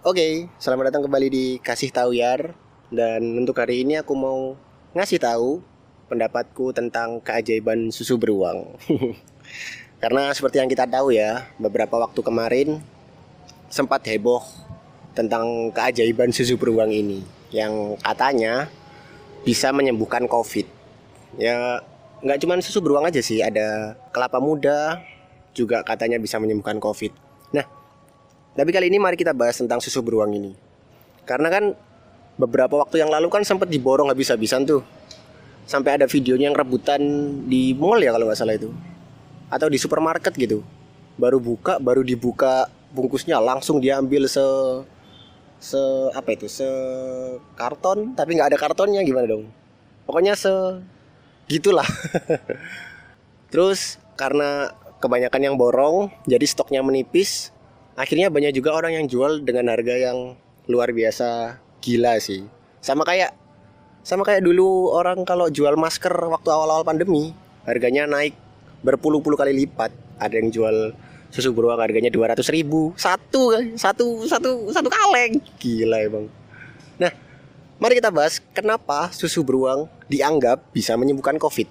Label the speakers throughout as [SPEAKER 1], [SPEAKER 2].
[SPEAKER 1] Oke, selamat datang kembali di Kasih Tahu Yar. Dan untuk hari ini aku mau ngasih tahu pendapatku tentang keajaiban susu beruang. Karena seperti yang kita tahu ya, beberapa waktu kemarin sempat heboh tentang keajaiban susu beruang ini yang katanya bisa menyembuhkan COVID. Ya, nggak cuma susu beruang aja sih, ada kelapa muda juga katanya bisa menyembuhkan COVID. Tapi kali ini mari kita bahas tentang susu beruang ini. Karena kan beberapa waktu yang lalu kan sempat diborong habis-habisan tuh. Sampai ada videonya yang rebutan di mall ya kalau nggak salah itu. Atau di supermarket gitu. Baru buka, baru dibuka bungkusnya langsung diambil se se apa itu se karton tapi nggak ada kartonnya gimana dong pokoknya se gitulah terus karena kebanyakan yang borong jadi stoknya menipis akhirnya banyak juga orang yang jual dengan harga yang luar biasa gila sih. Sama kayak sama kayak dulu orang kalau jual masker waktu awal-awal pandemi harganya naik berpuluh-puluh kali lipat. Ada yang jual susu beruang harganya 200 ribu. Satu satu satu satu kaleng. Gila emang. Nah mari kita bahas kenapa susu beruang dianggap bisa menyembuhkan covid.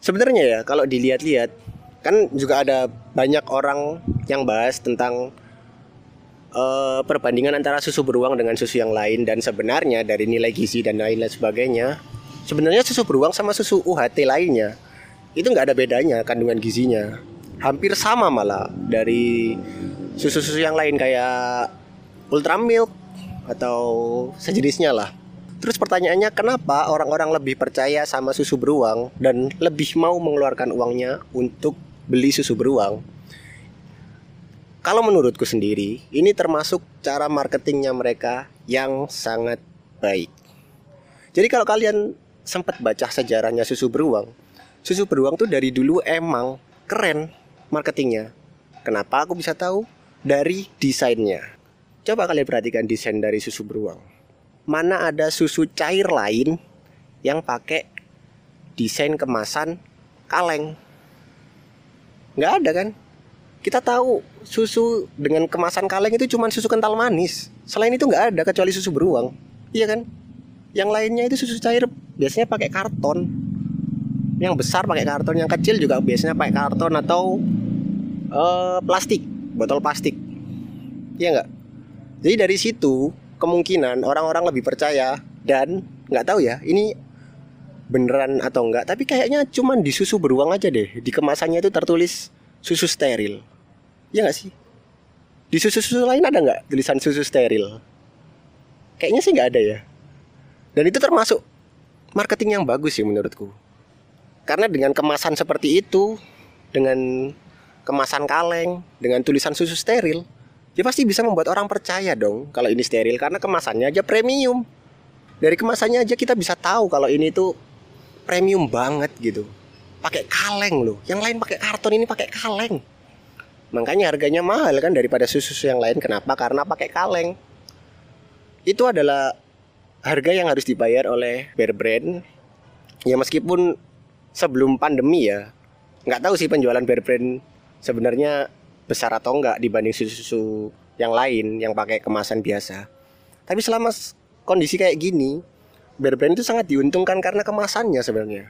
[SPEAKER 1] Sebenarnya ya kalau dilihat-lihat kan juga ada banyak orang yang bahas tentang uh, perbandingan antara susu beruang dengan susu yang lain. Dan sebenarnya dari nilai gizi dan lain-lain sebagainya sebenarnya susu beruang sama susu UHT lainnya itu nggak ada bedanya kandungan gizinya. Hampir sama malah dari susu-susu yang lain kayak ultra milk atau sejenisnya lah. Terus pertanyaannya kenapa orang-orang lebih percaya sama susu beruang dan lebih mau mengeluarkan uangnya untuk beli susu beruang. Kalau menurutku sendiri, ini termasuk cara marketingnya mereka yang sangat baik. Jadi kalau kalian sempat baca sejarahnya susu beruang, susu beruang tuh dari dulu emang keren marketingnya. Kenapa aku bisa tahu? Dari desainnya. Coba kalian perhatikan desain dari susu beruang. Mana ada susu cair lain yang pakai desain kemasan kaleng? Nggak ada kan? Kita tahu susu dengan kemasan kaleng itu cuma susu kental manis. Selain itu nggak ada kecuali susu beruang. Iya kan? Yang lainnya itu susu cair biasanya pakai karton. Yang besar pakai karton yang kecil juga biasanya pakai karton atau uh, plastik botol plastik. Iya nggak? Jadi dari situ kemungkinan orang-orang lebih percaya dan nggak tahu ya ini beneran atau enggak tapi kayaknya cuman di susu beruang aja deh. Di kemasannya itu tertulis susu steril. Ya nggak sih? Di susu-susu lain ada nggak tulisan susu steril? Kayaknya sih nggak ada ya. Dan itu termasuk marketing yang bagus sih menurutku. Karena dengan kemasan seperti itu dengan kemasan kaleng dengan tulisan susu steril dia pasti bisa membuat orang percaya dong kalau ini steril. Karena kemasannya aja premium. Dari kemasannya aja kita bisa tahu kalau ini tuh premium banget gitu. Pakai kaleng loh. Yang lain pakai karton ini pakai kaleng. Makanya harganya mahal kan daripada susu yang lain. Kenapa? Karena pakai kaleng. Itu adalah harga yang harus dibayar oleh Bear Brand. Ya meskipun sebelum pandemi ya nggak tahu sih penjualan Bear Brand sebenarnya besar atau enggak dibanding susu-susu yang lain yang pakai kemasan biasa. Tapi selama kondisi kayak gini Bear Brand itu sangat diuntungkan karena kemasannya sebenarnya.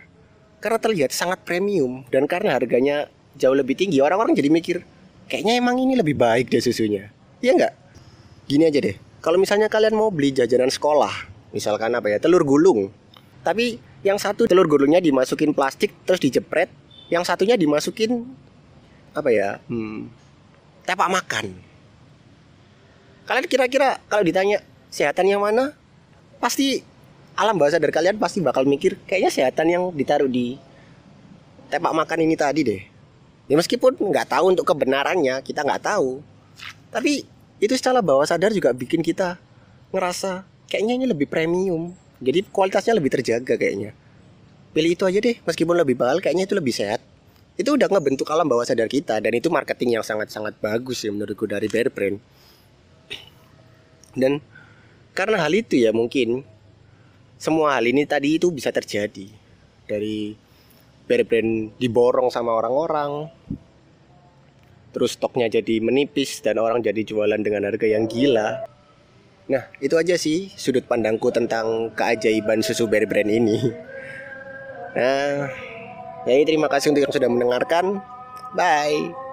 [SPEAKER 1] Karena terlihat sangat premium dan karena harganya jauh lebih tinggi, orang-orang jadi mikir, kayaknya emang ini lebih baik deh susunya. Iya enggak? Gini aja deh, kalau misalnya kalian mau beli jajanan sekolah, misalkan apa ya, telur gulung. Tapi yang satu telur gulungnya dimasukin plastik terus dijepret, yang satunya dimasukin apa ya? Hmm, tepak makan. Kalian kira-kira kalau ditanya sehatan yang mana? Pasti alam bawah sadar kalian pasti bakal mikir kayaknya sehatan yang ditaruh di tepak makan ini tadi deh. Ya meskipun nggak tahu untuk kebenarannya kita nggak tahu, tapi itu secara bawah sadar juga bikin kita ngerasa kayaknya ini lebih premium. Jadi kualitasnya lebih terjaga kayaknya. Pilih itu aja deh, meskipun lebih mahal kayaknya itu lebih sehat. Itu udah ngebentuk alam bawah sadar kita dan itu marketing yang sangat-sangat bagus ya menurutku dari Bear Brand. Dan karena hal itu ya mungkin semua hal ini tadi itu bisa terjadi dari brand diborong sama orang-orang terus stoknya jadi menipis dan orang jadi jualan dengan harga yang gila. Nah, itu aja sih sudut pandangku tentang keajaiban susu Bear Brand ini. Nah, jadi terima kasih untuk yang sudah mendengarkan. Bye.